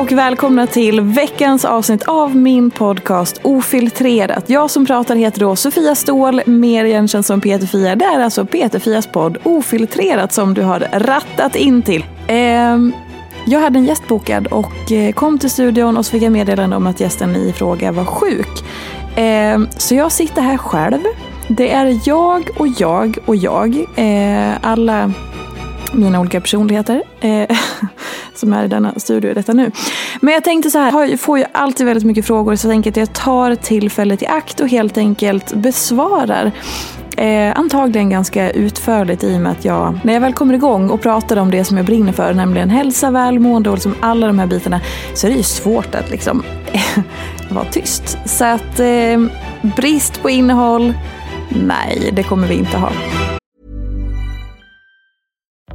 Och välkomna till veckans avsnitt av min podcast Ofiltrerat. Jag som pratar heter då Sofia Ståhl, mer igenkänd som Peter-Fia. Det är alltså Peter-Fias podd Ofiltrerat som du har rattat in till. Ehm, jag hade en gäst bokad och eh, kom till studion och så fick jag meddelande om att gästen i fråga var sjuk. Ehm, så jag sitter här själv. Det är jag och jag och jag. Ehm, alla mina olika personligheter eh, som är i denna studio i detta nu. Men jag tänkte så här, jag får ju alltid väldigt mycket frågor så jag tänker att jag tar tillfället i akt och helt enkelt besvarar. Eh, antagligen ganska utförligt i och med att jag, när jag väl kommer igång och pratar om det som jag brinner för, nämligen hälsa, välmående och liksom alla de här bitarna, så är det ju svårt att liksom vara tyst. Så att eh, brist på innehåll, nej, det kommer vi inte ha.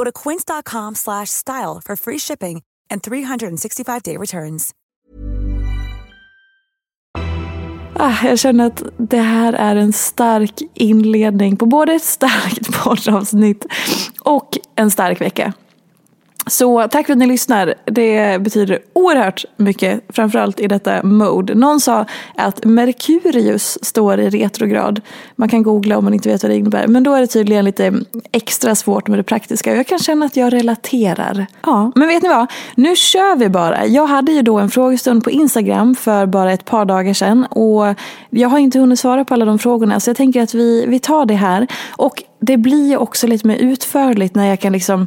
Go to quince.com slash style for free shipping and 365-day returns. Ah, jag känner att det här är en stark inledning på både ett starkt poddavsnitt och en stark vecka. Så tack för att ni lyssnar. Det betyder oerhört mycket, framförallt i detta mode. Någon sa att Merkurius står i retrograd. Man kan googla om man inte vet vad det innebär. Men då är det tydligen lite extra svårt med det praktiska. Jag kan känna att jag relaterar. Ja, men vet ni vad? Nu kör vi bara. Jag hade ju då en frågestund på Instagram för bara ett par dagar sedan. Och jag har inte hunnit svara på alla de frågorna. Så jag tänker att vi, vi tar det här. Och det blir också lite mer utförligt när jag kan liksom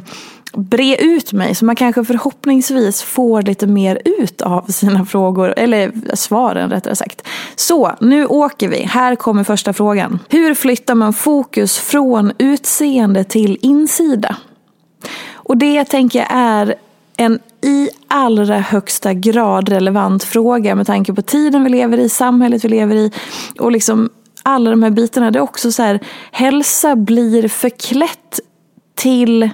bre ut mig så man kanske förhoppningsvis får lite mer ut av sina frågor, eller svaren rättare sagt. Så, nu åker vi. Här kommer första frågan. Hur flyttar man fokus från utseende till insida? Och det tänker jag är en i allra högsta grad relevant fråga med tanke på tiden vi lever i, samhället vi lever i och liksom alla de här bitarna. Det är också så här, hälsa blir förklätt till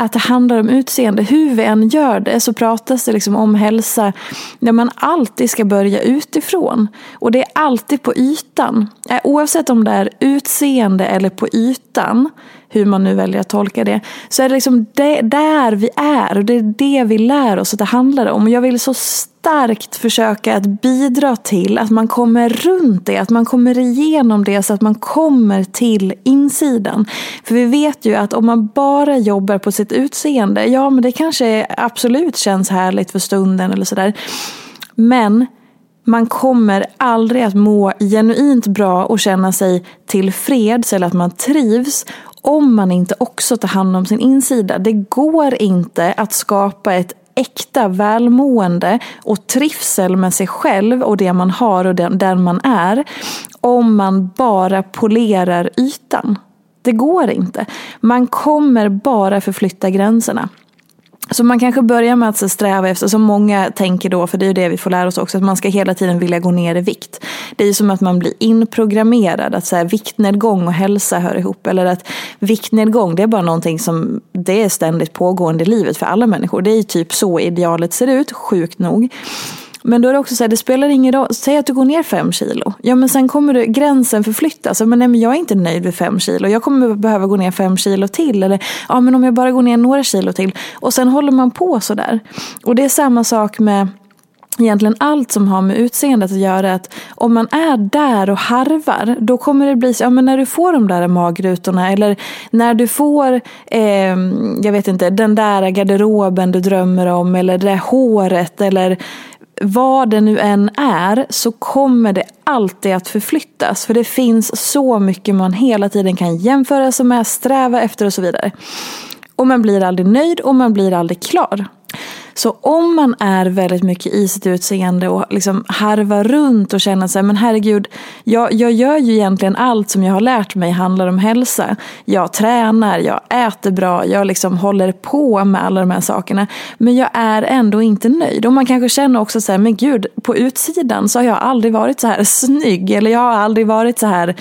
att det handlar om utseende. Hur vi än gör det så pratas det liksom om hälsa där man alltid ska börja utifrån. Och det är alltid på ytan. Eh, oavsett om det är utseende eller på ytan, hur man nu väljer att tolka det, så är det liksom det, där vi är och det är det vi lär oss att det handlar om. Och jag vill så starkt försöka att bidra till att man kommer runt det, att man kommer igenom det så att man kommer till insidan. För vi vet ju att om man bara jobbar på sitt utseende, ja men det kanske absolut känns härligt för stunden eller sådär. Men man kommer aldrig att må genuint bra och känna sig tillfreds eller att man trivs om man inte också tar hand om sin insida. Det går inte att skapa ett äkta välmående och trivsel med sig själv och det man har och den man är om man bara polerar ytan. Det går inte. Man kommer bara förflytta gränserna. Så man kanske börjar med att sträva efter, som många tänker då, för det är ju det vi får lära oss också, att man ska hela tiden vilja gå ner i vikt. Det är ju som att man blir inprogrammerad, att så här, viktnedgång och hälsa hör ihop. Eller att viktnedgång, det är bara någonting som det är ständigt pågående i livet för alla människor. Det är ju typ så idealet ser ut, sjukt nog. Men då är det också så här, det spelar ingen roll. Säg att du går ner fem kilo. Ja men sen kommer du, gränsen förflyttas. Men nej men jag är inte nöjd med fem kilo. Jag kommer behöva gå ner fem kilo till. Eller ja men om jag bara går ner några kilo till. Och sen håller man på sådär. Och det är samma sak med egentligen allt som har med utseendet att göra. Att om man är där och harvar, då kommer det bli så, ja men när du får de där magrutorna eller när du får, eh, jag vet inte, den där garderoben du drömmer om eller det där håret eller vad det nu än är så kommer det alltid att förflyttas. För det finns så mycket man hela tiden kan jämföra sig med, sträva efter och så vidare. Och man blir aldrig nöjd och man blir aldrig klar. Så om man är väldigt mycket i sitt utseende och liksom harvar runt och känner sig, men herregud, jag, jag gör ju egentligen allt som jag har lärt mig handlar om hälsa. Jag tränar, jag äter bra, jag liksom håller på med alla de här sakerna. Men jag är ändå inte nöjd. Och man kanske känner också så här, men gud, på utsidan så har jag aldrig varit så här snygg. Eller jag har aldrig varit så här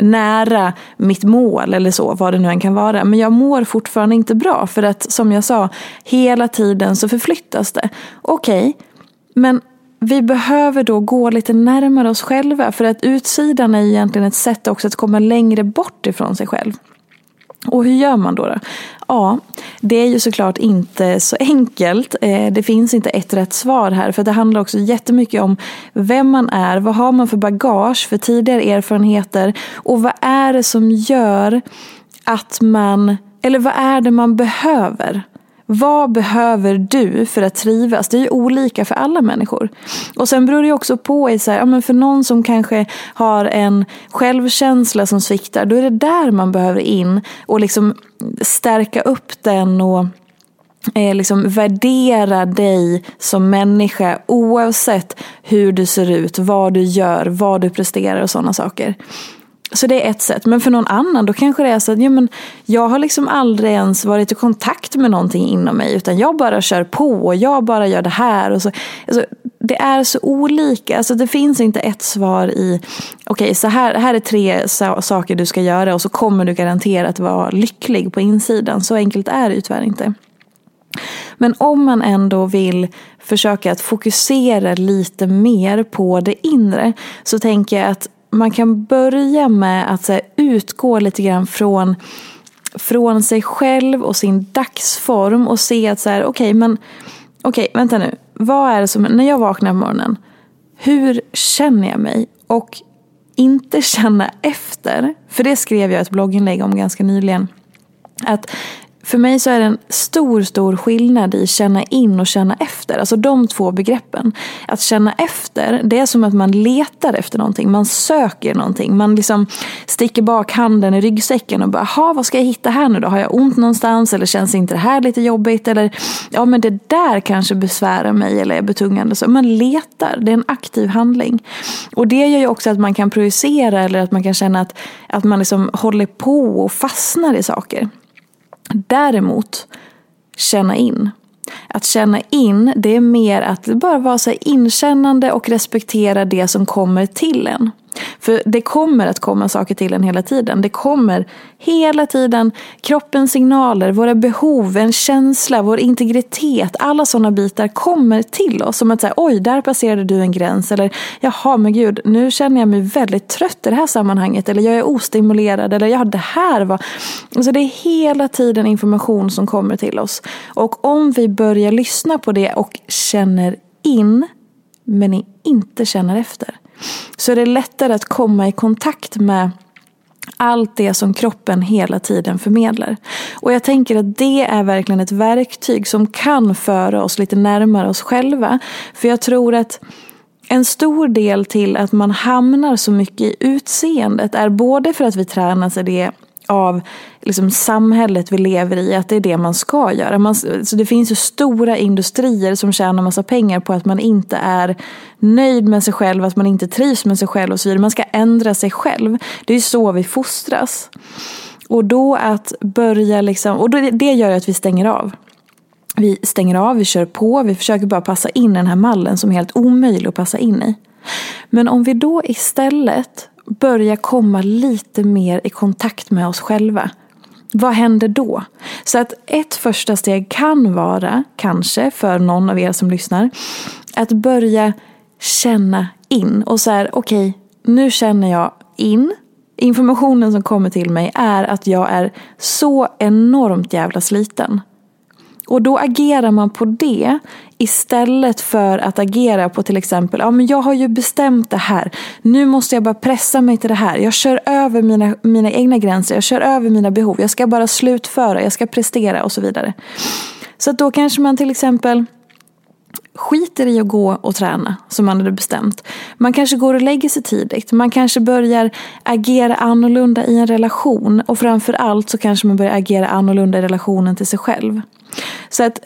nära mitt mål eller så, vad det nu än kan vara. Men jag mår fortfarande inte bra. För att som jag sa, hela tiden så förflyttas förflyttas det. Okej, okay, men vi behöver då gå lite närmare oss själva. För att utsidan är egentligen ett sätt också att komma längre bort ifrån sig själv. Och hur gör man då? då? Ja, det är ju såklart inte så enkelt. Eh, det finns inte ett rätt svar här. För det handlar också jättemycket om vem man är. Vad har man för bagage, för tidigare erfarenheter? Och vad är det som gör att man, eller vad är det man behöver? Vad behöver du för att trivas? Det är ju olika för alla människor. Och sen beror det också på i så här, ja, men för någon som kanske har en självkänsla som sviktar, då är det där man behöver in och liksom stärka upp den och eh, liksom värdera dig som människa oavsett hur du ser ut, vad du gör, vad du presterar och sådana saker. Så det är ett sätt. Men för någon annan då kanske det är så att ja, men jag har liksom aldrig ens varit i kontakt med någonting inom mig. Utan jag bara kör på och jag bara gör det här. Och så. Alltså, det är så olika. Alltså det finns inte ett svar i, okej okay, så här, här är tre saker du ska göra och så kommer du garanterat vara lycklig på insidan. Så enkelt är det ju tyvärr inte. Men om man ändå vill försöka att fokusera lite mer på det inre så tänker jag att man kan börja med att här, utgå lite grann från, från sig själv och sin dagsform och se att så här, okej, okay, men okej, okay, vänta nu. Vad är det som, när jag vaknar på morgonen, hur känner jag mig? Och inte känna efter, för det skrev jag ett blogginlägg om ganska nyligen. Att för mig så är det en stor, stor skillnad i känna in och känna efter. Alltså de två begreppen. Att känna efter, det är som att man letar efter någonting. Man söker någonting. Man liksom sticker bak handen i ryggsäcken och bara, ha vad ska jag hitta här nu då? Har jag ont någonstans? Eller känns inte det här lite jobbigt? Eller, ja men det där kanske besvärar mig eller är betungande. Så man letar, det är en aktiv handling. Och det gör ju också att man kan projicera eller att man kan känna att, att man liksom håller på och fastnar i saker. Däremot, känna in. Att känna in, det är mer att bara vara så inkännande och respektera det som kommer till en. För det kommer att komma saker till en hela tiden. Det kommer hela tiden kroppens signaler, våra behov, en känsla, vår integritet. Alla sådana bitar kommer till oss. Som att säga, oj, där passerade du en gräns. Eller, jaha, men gud, nu känner jag mig väldigt trött i det här sammanhanget. Eller jag är ostimulerad. Eller ja, det här var... Alltså, det är hela tiden information som kommer till oss. Och om vi börjar lyssna på det och känner in, men inte känner efter så är det lättare att komma i kontakt med allt det som kroppen hela tiden förmedlar. Och jag tänker att det är verkligen ett verktyg som kan föra oss lite närmare oss själva. För jag tror att en stor del till att man hamnar så mycket i utseendet är både för att vi tränas i det av liksom samhället vi lever i, att det är det man ska göra. Man, så det finns ju stora industrier som tjänar massa pengar på att man inte är nöjd med sig själv, att man inte trivs med sig själv och så vidare. Man ska ändra sig själv. Det är ju så vi fostras. Och då att börja liksom, och då, det gör att vi stänger av. Vi stänger av, vi kör på, vi försöker bara passa in i den här mallen som är helt omöjlig att passa in i. Men om vi då istället börja komma lite mer i kontakt med oss själva. Vad händer då? Så att ett första steg kan vara, kanske för någon av er som lyssnar, att börja känna in och så här, okej, okay, nu känner jag in. Informationen som kommer till mig är att jag är så enormt jävla sliten. Och då agerar man på det istället för att agera på till exempel, ja men jag har ju bestämt det här. Nu måste jag bara pressa mig till det här. Jag kör över mina, mina egna gränser, jag kör över mina behov. Jag ska bara slutföra, jag ska prestera och så vidare. Så då kanske man till exempel skiter i att gå och träna som man hade bestämt. Man kanske går och lägger sig tidigt. Man kanske börjar agera annorlunda i en relation. Och framför allt så kanske man börjar agera annorlunda i relationen till sig själv. Så att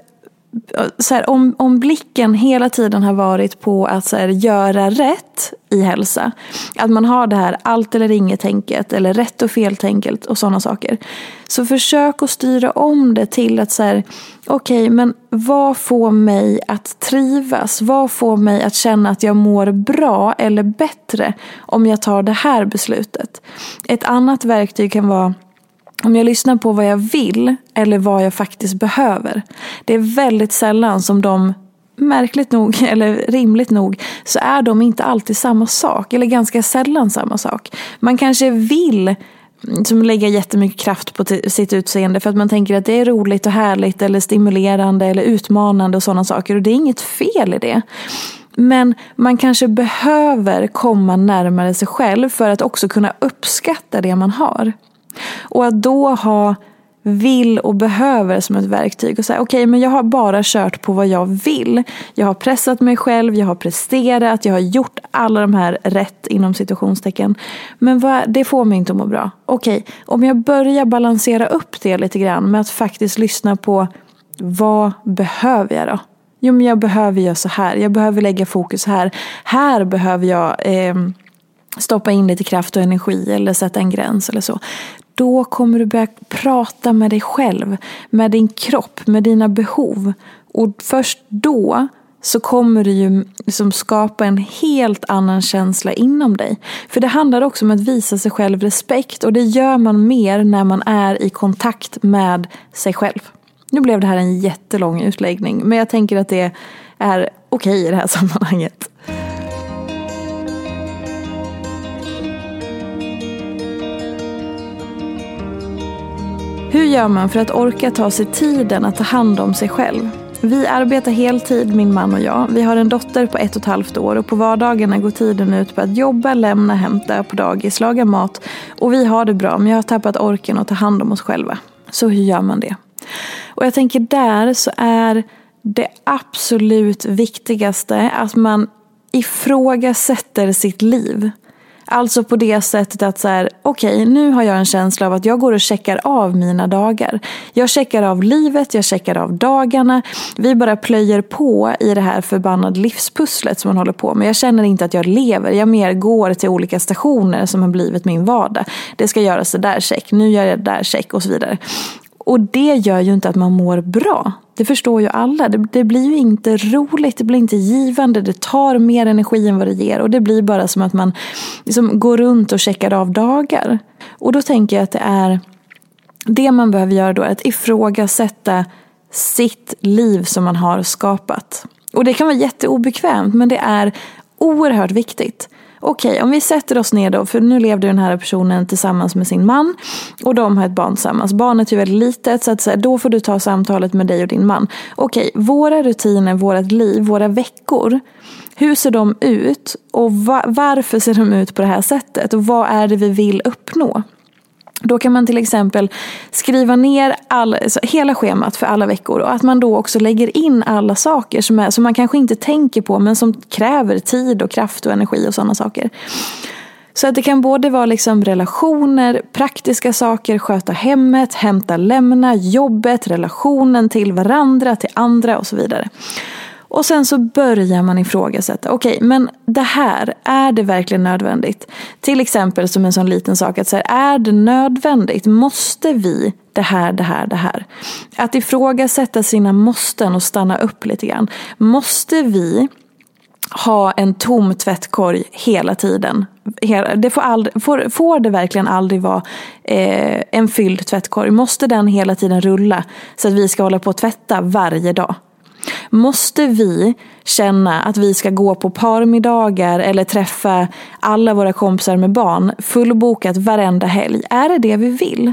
så här, om, om blicken hela tiden har varit på att så här, göra rätt i hälsa. Att man har det här allt eller inget tänket eller rätt och fel tänket och sådana saker. Så försök att styra om det till att så här, okej okay, men vad får mig att trivas? Vad får mig att känna att jag mår bra eller bättre om jag tar det här beslutet? Ett annat verktyg kan vara om jag lyssnar på vad jag vill eller vad jag faktiskt behöver. Det är väldigt sällan som de, märkligt nog eller rimligt nog, så är de inte alltid samma sak. Eller ganska sällan samma sak. Man kanske vill mm, som lägger jättemycket kraft på sitt utseende för att man tänker att det är roligt och härligt eller stimulerande eller utmanande och sådana saker. Och det är inget fel i det. Men man kanske behöver komma närmare sig själv för att också kunna uppskatta det man har. Och att då ha vill och behöver som ett verktyg. Och säga, okej, okay, men jag har bara kört på vad jag vill. Jag har pressat mig själv, jag har presterat, jag har gjort alla de här rätt inom situationstecken. Men vad, det får mig inte att må bra. Okej, okay, om jag börjar balansera upp det lite grann med att faktiskt lyssna på vad behöver jag då? Jo, men jag behöver göra så här. Jag behöver lägga fokus här. Här behöver jag eh, stoppa in lite kraft och energi eller sätta en gräns eller så. Då kommer du börja prata med dig själv, med din kropp, med dina behov. Och först då så kommer det ju liksom skapa en helt annan känsla inom dig. För det handlar också om att visa sig själv respekt och det gör man mer när man är i kontakt med sig själv. Nu blev det här en jättelång utläggning men jag tänker att det är okej okay i det här sammanhanget. Hur gör man för att orka ta sig tiden att ta hand om sig själv? Vi arbetar heltid, min man och jag. Vi har en dotter på ett och ett halvt år och på vardagarna går tiden ut på att jobba, lämna, hämta på dagis, laga mat. Och vi har det bra, men jag har tappat orken att ta hand om oss själva. Så hur gör man det? Och jag tänker där så är det absolut viktigaste att man ifrågasätter sitt liv. Alltså på det sättet att så här, okej, okay, nu har jag en känsla av att jag går och checkar av mina dagar. Jag checkar av livet, jag checkar av dagarna. Vi bara plöjer på i det här förbannade livspusslet som man håller på med. Jag känner inte att jag lever, jag mer går till olika stationer som har blivit min vardag. Det ska göras det där check, nu gör jag det där check och så vidare. Och det gör ju inte att man mår bra. Det förstår ju alla. Det, det, blir ju inte roligt, det blir inte givande, det tar mer energi än vad det ger. Och det blir bara som att man liksom går runt och checkar av dagar. Och då tänker jag att det är det man behöver göra då är att ifrågasätta sitt liv som man har skapat. Och det kan vara jätteobekvämt men det är oerhört viktigt okej, okay, om vi sätter oss ner då, för nu levde den här personen tillsammans med sin man och de har ett barn tillsammans. Barnet är ju väldigt litet så att så här, då får du ta samtalet med dig och din man. Okej, okay, våra rutiner, vårat liv, våra veckor. Hur ser de ut och va varför ser de ut på det här sättet och vad är det vi vill uppnå? Då kan man till exempel skriva ner all, hela schemat för alla veckor och att man då också lägger in alla saker som, är, som man kanske inte tänker på men som kräver tid och kraft och energi och sådana saker. Så att det kan både vara liksom relationer, praktiska saker, sköta hemmet, hämta, lämna, jobbet, relationen till varandra, till andra och så vidare. Och sen så börjar man ifrågasätta. Okej, okay, men det här, är det verkligen nödvändigt? Till exempel som en sån liten sak att säga, är det nödvändigt? Måste vi det här, det här, det här? Att ifrågasätta sina måsten och stanna upp lite grann. Måste vi ha en tom tvättkorg hela tiden. Det får, aldrig, får, får det verkligen aldrig vara eh, en fylld tvättkorg? Måste den hela tiden rulla så att vi ska hålla på att tvätta varje dag? Måste vi känna att vi ska gå på parmiddagar eller träffa alla våra kompisar med barn fullbokat varenda helg? Är det det vi vill?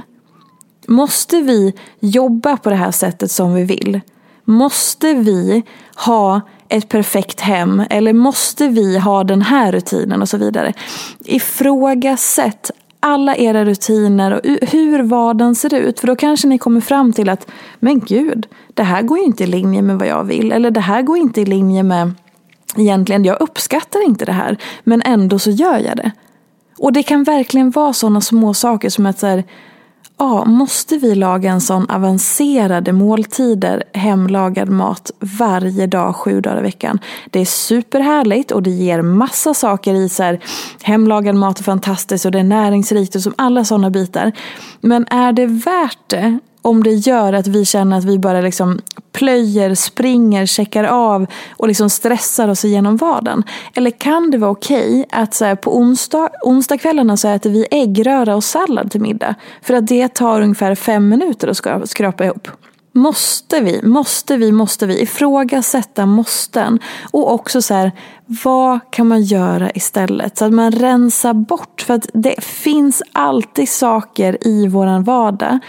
Måste vi jobba på det här sättet som vi vill? Måste vi ha ett perfekt hem eller måste vi ha den här rutinen och så vidare. Ifrågasätt alla era rutiner och hur vardagen ser ut. För då kanske ni kommer fram till att, men gud, det här går ju inte i linje med vad jag vill. Eller det här går inte i linje med, egentligen, jag uppskattar inte det här. Men ändå så gör jag det. Och det kan verkligen vara sådana små saker som att så här, ja, måste vi laga en sån avancerade måltider, hemlagad mat varje dag, sju dagar i veckan. Det är superhärligt och det ger massa saker i så här, hemlagad mat är fantastiskt och det är näringsrikt och som alla sådana bitar. Men är det värt det om det gör att vi känner att vi bara liksom plöjer, springer, checkar av och liksom stressar oss igenom vardagen? Eller kan det vara okej okay att så här, på onsdag, onsdagskvällarna så äter vi äggröra och sallad till middag? För att det tar ungefär fem minuter att skrapa ihop. Måste vi, måste vi, måste vi ifrågasätta måsten? Och också så här, vad kan man göra istället? Så att man rensar bort. För att det finns alltid saker i våran vardag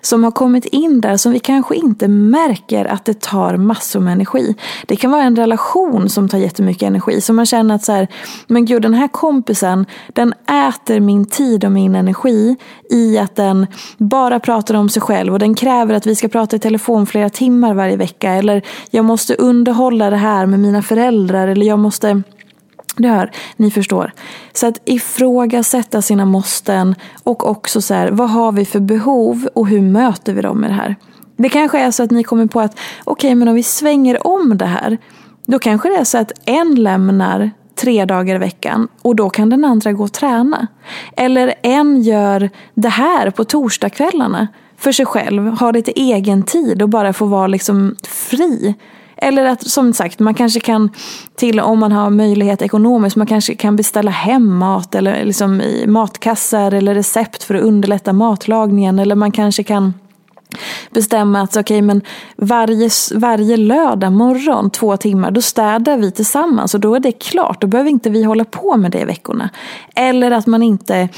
som har kommit in där som vi kanske inte märker att det tar massor med energi. Det kan vara en relation som tar jättemycket energi. Så man känner att så här, men gud den här kompisen den äter min tid och min energi i att den bara pratar om sig själv och den kräver att vi ska prata i telefon flera timmar varje vecka. Eller jag måste underhålla det här med mina föräldrar eller jag måste det här, ni förstår. Så att ifrågasätta sina måsten och också så här, vad har vi för behov och hur möter vi dem med det här? Det kanske är så att ni kommer på att okej, okay, men om vi svänger om det här, då kanske det är så att en lämnar tre dagar i veckan och då kan den andra gå och träna. Eller en gör det här på torsdagskvällarna för sig själv, har lite egen tid och bara får vara liksom fri eller att som sagt, man kanske kan till om man har möjlighet ekonomiskt, man kanske kan beställa hem mat eller liksom i matkassar eller recept för att underlätta matlagningen. Eller man kanske kan bestämma att okay, men varje, varje lördag morgon, två timmar, då städar vi tillsammans och då är det klart. Då behöver inte vi hålla på med det i veckorna. Eller att man inte,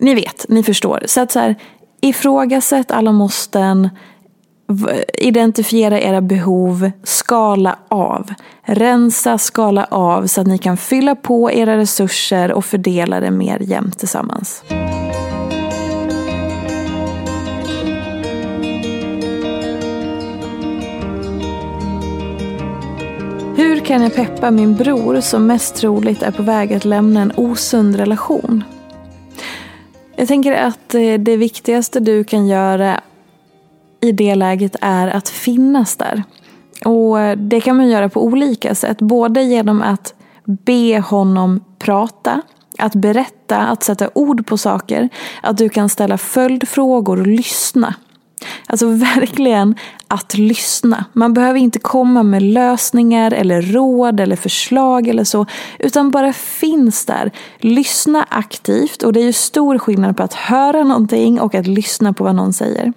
ni vet, ni förstår. Så att så här, ifrågasätt alla måsten, identifiera era behov, skala av. Rensa, skala av så att ni kan fylla på era resurser och fördela det mer jämnt tillsammans. Hur kan jag peppa min bror som mest troligt är på väg att lämna en osund relation? Jag tänker att eh, det viktigaste du kan göra i det läget är att finnas där. Och Det kan man göra på olika sätt. Både genom att be honom prata, att berätta, att sätta ord på saker. Att du kan ställa följdfrågor och lyssna. Alltså verkligen att lyssna. Man behöver inte komma med lösningar eller råd eller förslag eller så. Utan bara finns där. Lyssna aktivt. Och det är ju stor skillnad på att höra någonting och att lyssna på vad någon säger.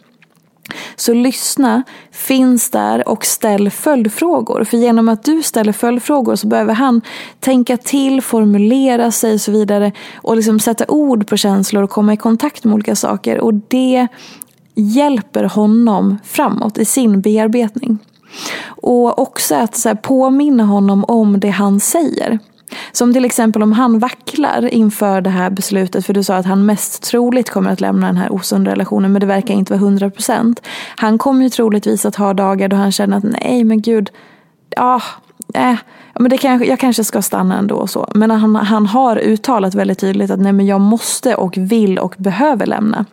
Så lyssna, finns där och ställ följdfrågor. För genom att du ställer följdfrågor så behöver han tänka till, formulera sig och så vidare. Och liksom sätta ord på känslor och komma i kontakt med olika saker. Och det hjälper honom framåt i sin bearbetning. Och också att så påminna honom om det han säger. Som till exempel om han vacklar inför det här beslutet, för du sa att han mest troligt kommer att lämna den här osunda relationen, men det verkar inte vara 100 procent. Han kommer ju troligtvis att ha dagar då han känner att nej men gud, ja, äh, men det kanske, jag kanske ska stanna ändå och så. Men han, han har uttalat väldigt tydligt att nej men jag måste och vill och behöver lämna.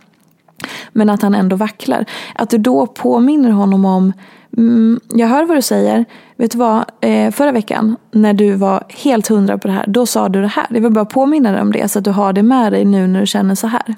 Men att han ändå vacklar. Att du då påminner honom om Mm, jag hör vad du säger. Vet du vad? Eh, förra veckan när du var helt hundra på det här, då sa du det här. Jag vill bara påminna dig om det så att du har det med dig nu när du känner så här.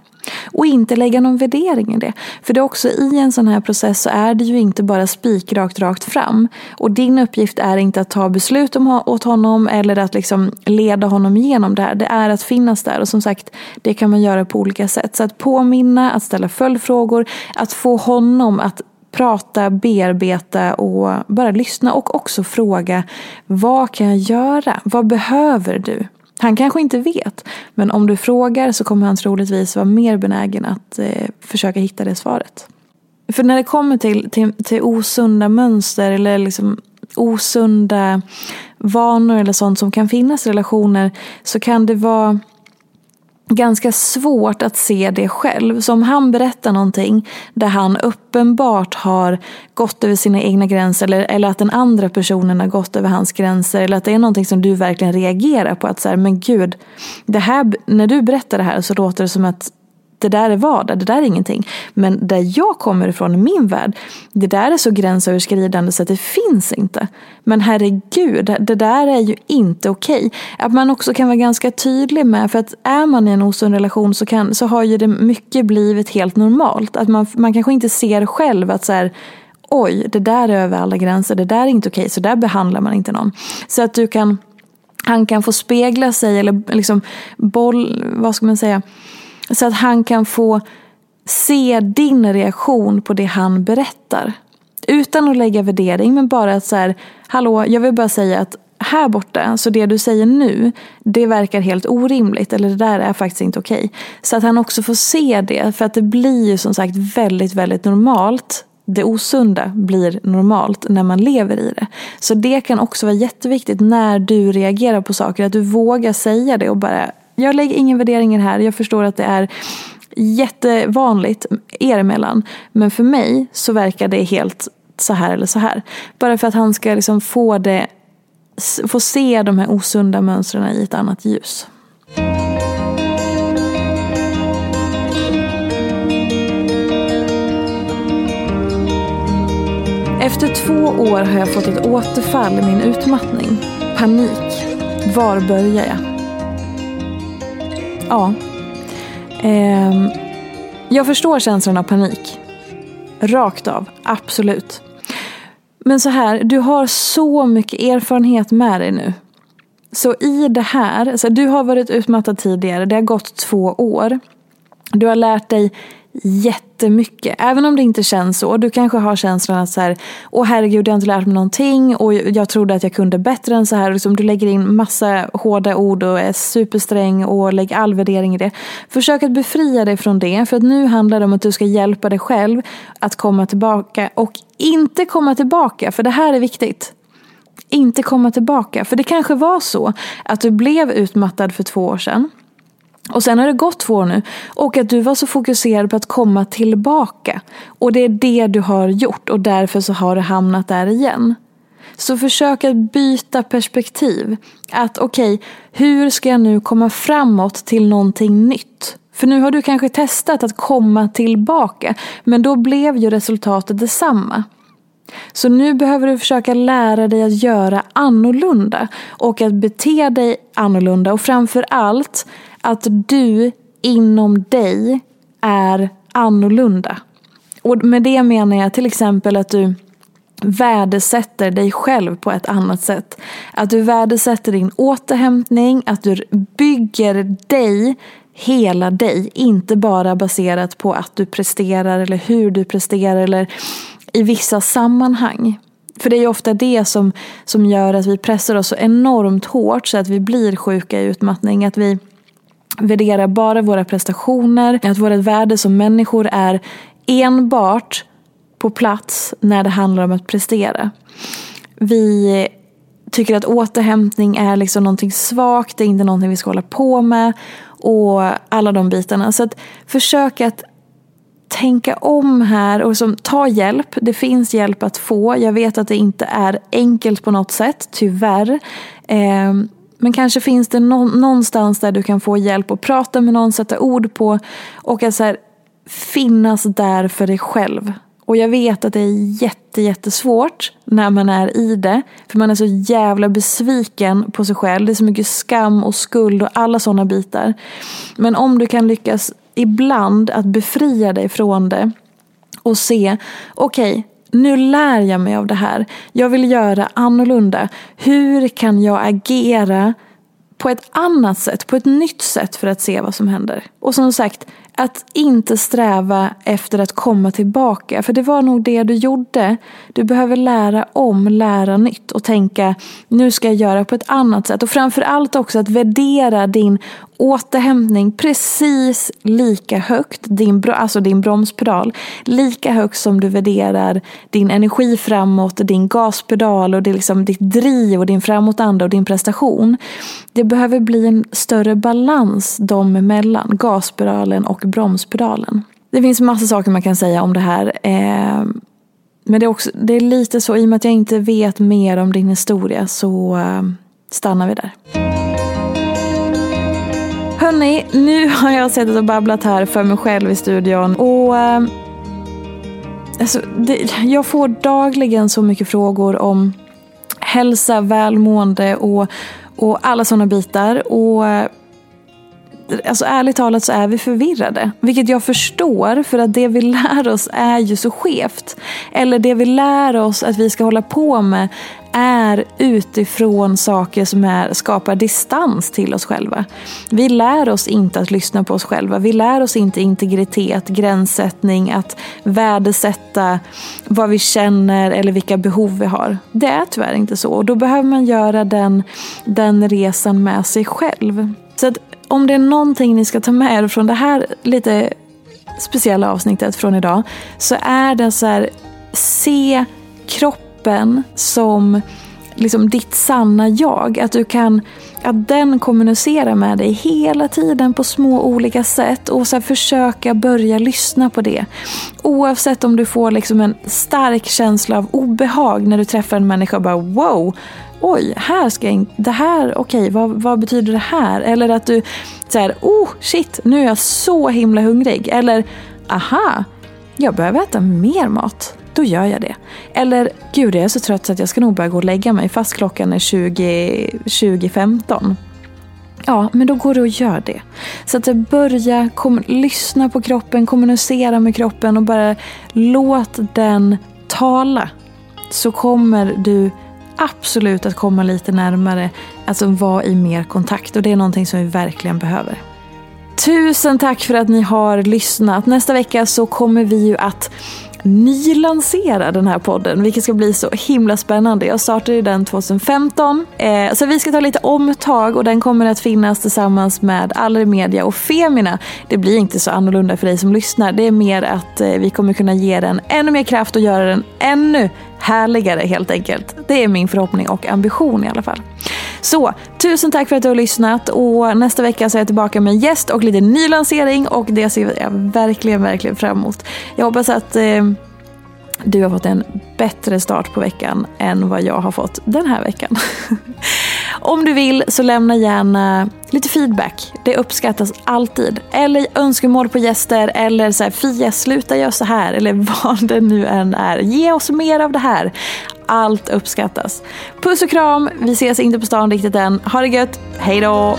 Och inte lägga någon värdering i det. För det är också i en sån här process så är det ju inte bara spikrakt rakt fram. Och din uppgift är inte att ta beslut om, åt honom eller att liksom leda honom igenom det här. Det är att finnas där. Och som sagt, det kan man göra på olika sätt. Så att påminna, att ställa följdfrågor, att få honom att prata, bearbeta och bara lyssna och också fråga vad kan jag göra? Vad behöver du? Han kanske inte vet, men om du frågar så kommer han troligtvis vara mer benägen att eh, försöka hitta det svaret. För när det kommer till, till, till osunda mönster eller liksom osunda vanor eller sånt som kan finnas i relationer så kan det vara ganska svårt att se det själv. Så om han berättar någonting där han uppenbart har gått över sina egna gränser eller, eller att den andra personen har gått över hans gränser eller att det är någonting som du verkligen reagerar på. Att så här, men gud, det här, när du berättar det här så låter det som att det där är vardag, det där är ingenting. Men där jag kommer ifrån i min värld, det där är så gränsöverskridande så att det finns inte. Men herregud, det där är ju inte okej. Okay. Att man också kan vara ganska tydlig med, för att är man i en osund relation så, kan, så har ju det mycket blivit helt normalt. Att man, man kanske inte ser själv att så här, oj, det där är över alla gränser, det där är inte okej, okay, så där behandlar man inte någon. Så att du kan, han kan få spegla sig eller liksom boll, vad ska man säga, så att han kan få se din reaktion på det han berättar. Utan att lägga värdering, men bara att så här, hallå, jag vill bara säga att här borta, så det du säger nu, det verkar helt orimligt. Eller det där är faktiskt inte okej. Så att han också får se det. För att det blir ju som sagt väldigt, väldigt normalt. Det osunda blir normalt när man lever i det. Så det kan också vara jätteviktigt när du reagerar på saker. Att du vågar säga det och bara jag lägger ingen värdering här. Jag förstår att det är jättevanligt er emellan. Men för mig så verkar det helt så här eller så här. Bara för att han ska liksom få, det, få se de här osunda mönstren i ett annat ljus. Efter två år har jag fått ett återfall i min utmattning. Panik. Var börjar jag? Ja. Eh, jag förstår känslan av panik. Rakt av, absolut. Men så här, du har så mycket erfarenhet med dig nu. Så i det här, alltså du har varit utmattad tidigare, det har gått två år. Du har lärt dig jättemycket. Även om det inte känns så. Du kanske har känslan att så här, åh herregud jag har inte lärt mig någonting och jag trodde att jag kunde bättre än så här. Liksom, du lägger in massa hårda ord och är supersträng och lägger all värdering i det. Försök att befria dig från det. För att nu handlar det om att du ska hjälpa dig själv att komma tillbaka och inte komma tillbaka. För det här är viktigt inte komma tillbaka. För det kanske var så att du blev utmattad för två år sedan. Och sen har det gått två år nu och att du var så fokuserad på att komma tillbaka. Och det är det du har gjort och därför så har du hamnat där igen. Så försök att byta perspektiv. Att okej, okay, hur ska jag nu komma framåt till någonting nytt? För nu har du kanske testat att komma tillbaka men då blev ju resultatet detsamma. Så nu behöver du försöka lära dig att göra annorlunda och att bete dig annorlunda och framför allt att du inom dig är annorlunda. Och med det menar jag till exempel att du värdesätter dig själv på ett annat sätt. Att du värdesätter din återhämtning, att du bygger dig, hela dig, inte bara baserat på att du presterar eller hur du presterar eller i vissa sammanhang. För det är ju ofta det som, som gör att vi pressar oss så enormt hårt så att vi blir sjuka i utmattning. Att vi Värdera bara våra prestationer, att vårt värde som människor är enbart på plats när det handlar om att prestera. Vi tycker att återhämtning är liksom någonting svagt, det är inte någonting vi ska hålla på med och alla de bitarna. Så att försök att tänka om här och som, ta hjälp. Det finns hjälp att få. Jag vet att det inte är enkelt på något sätt, tyvärr. Eh, men kanske finns det någonstans där du kan få hjälp och prata med någon, sätta ord på och att så här, finnas där för dig själv. Och jag vet att det är jätte, jättesvårt när man är i det. För man är så jävla besviken på sig själv. Det är så mycket skam och skuld och alla sådana bitar. Men om du kan lyckas ibland att befria dig från det och se, okej, okay, nu lär jag mig av det här. Jag vill göra annorlunda. Hur kan jag agera på ett annat sätt, på ett nytt sätt för att se vad som händer? Och som sagt, att inte sträva efter att komma tillbaka. För det var nog det du gjorde. Du behöver lära om, lära nytt och tänka nu ska jag göra på ett annat sätt. Och framförallt också att värdera din återhämtning precis lika högt, din, alltså din bromspedal, lika högt som du värderar din energi framåt, din gaspedal och det liksom ditt driv och din framåtanda och din prestation. Det behöver bli en större balans dem emellan, gaspedalen och bromspedalen. Det finns massa saker man kan säga om det här. Eh, men det är, också, det är lite så, i och med att jag inte vet mer om din historia så eh, stannar vi där. Hörni, nu har jag suttit och babblat här för mig själv i studion. Och eh, alltså, det, Jag får dagligen så mycket frågor om hälsa, välmående och, och alla sådana bitar. Och eh, alltså ärligt talat så är vi förvirrade. Vilket jag förstår för att det vi lär oss är ju så skevt. Eller det vi lär oss att vi ska hålla på med är utifrån saker som är, skapar distans till oss själva. Vi lär oss inte att lyssna på oss själva. Vi lär oss inte integritet, gränssättning, att värdesätta vad vi känner eller vilka behov vi har. Det är tyvärr inte så och då behöver man göra den, den resan med sig själv. Så att om det är någonting ni ska ta med er från det här lite speciella avsnittet från idag så är det så här, se kroppen som liksom ditt sanna jag. Att du kan att den kommunicerar med dig hela tiden på små olika sätt och så försöka börja lyssna på det. Oavsett om du får liksom en stark känsla av obehag när du träffar en människa och bara wow, oj, här ska jag det här, okej, okay, vad, vad betyder det här? Eller att du säger, oh shit, nu är jag så himla hungrig. Eller, aha, jag behöver äta mer mat. Då gör jag det. Eller, gud jag är så trött så att jag ska nog börja gå och lägga mig fast klockan är 20, 20.15. Ja, men då går det och gör det. Så att börja kom, lyssna på kroppen, kommunicera med kroppen och bara låt den tala så kommer du absolut att komma lite närmare, alltså vara i mer kontakt och det är någonting som vi verkligen behöver. Tusen tack för att ni har lyssnat. Nästa vecka så kommer vi ju att nylansera den här podden, vilket ska bli så himla spännande. Jag startade den 2015, eh, så vi ska ta lite omtag och den kommer att finnas tillsammans med Allermedia och Femina. Det blir inte så annorlunda för dig som lyssnar. Det är mer att eh, vi kommer kunna ge den ännu mer kraft och göra den ännu härligare helt enkelt. Det är min förhoppning och ambition i alla fall. Så, tusen tack för att du har lyssnat och nästa vecka så är jag tillbaka med en gäst och lite nylansering och det ser jag verkligen, verkligen fram emot. Jag hoppas att eh, du har fått en bättre start på veckan än vad jag har fått den här veckan. Om du vill så lämna gärna lite feedback. Det uppskattas alltid. Eller önskemål på gäster eller så här, Fia sluta göra så här eller vad det nu än är. Ge oss mer av det här. Allt uppskattas. Puss och kram. Vi ses inte på stan riktigt än. Ha det gött. Hej då!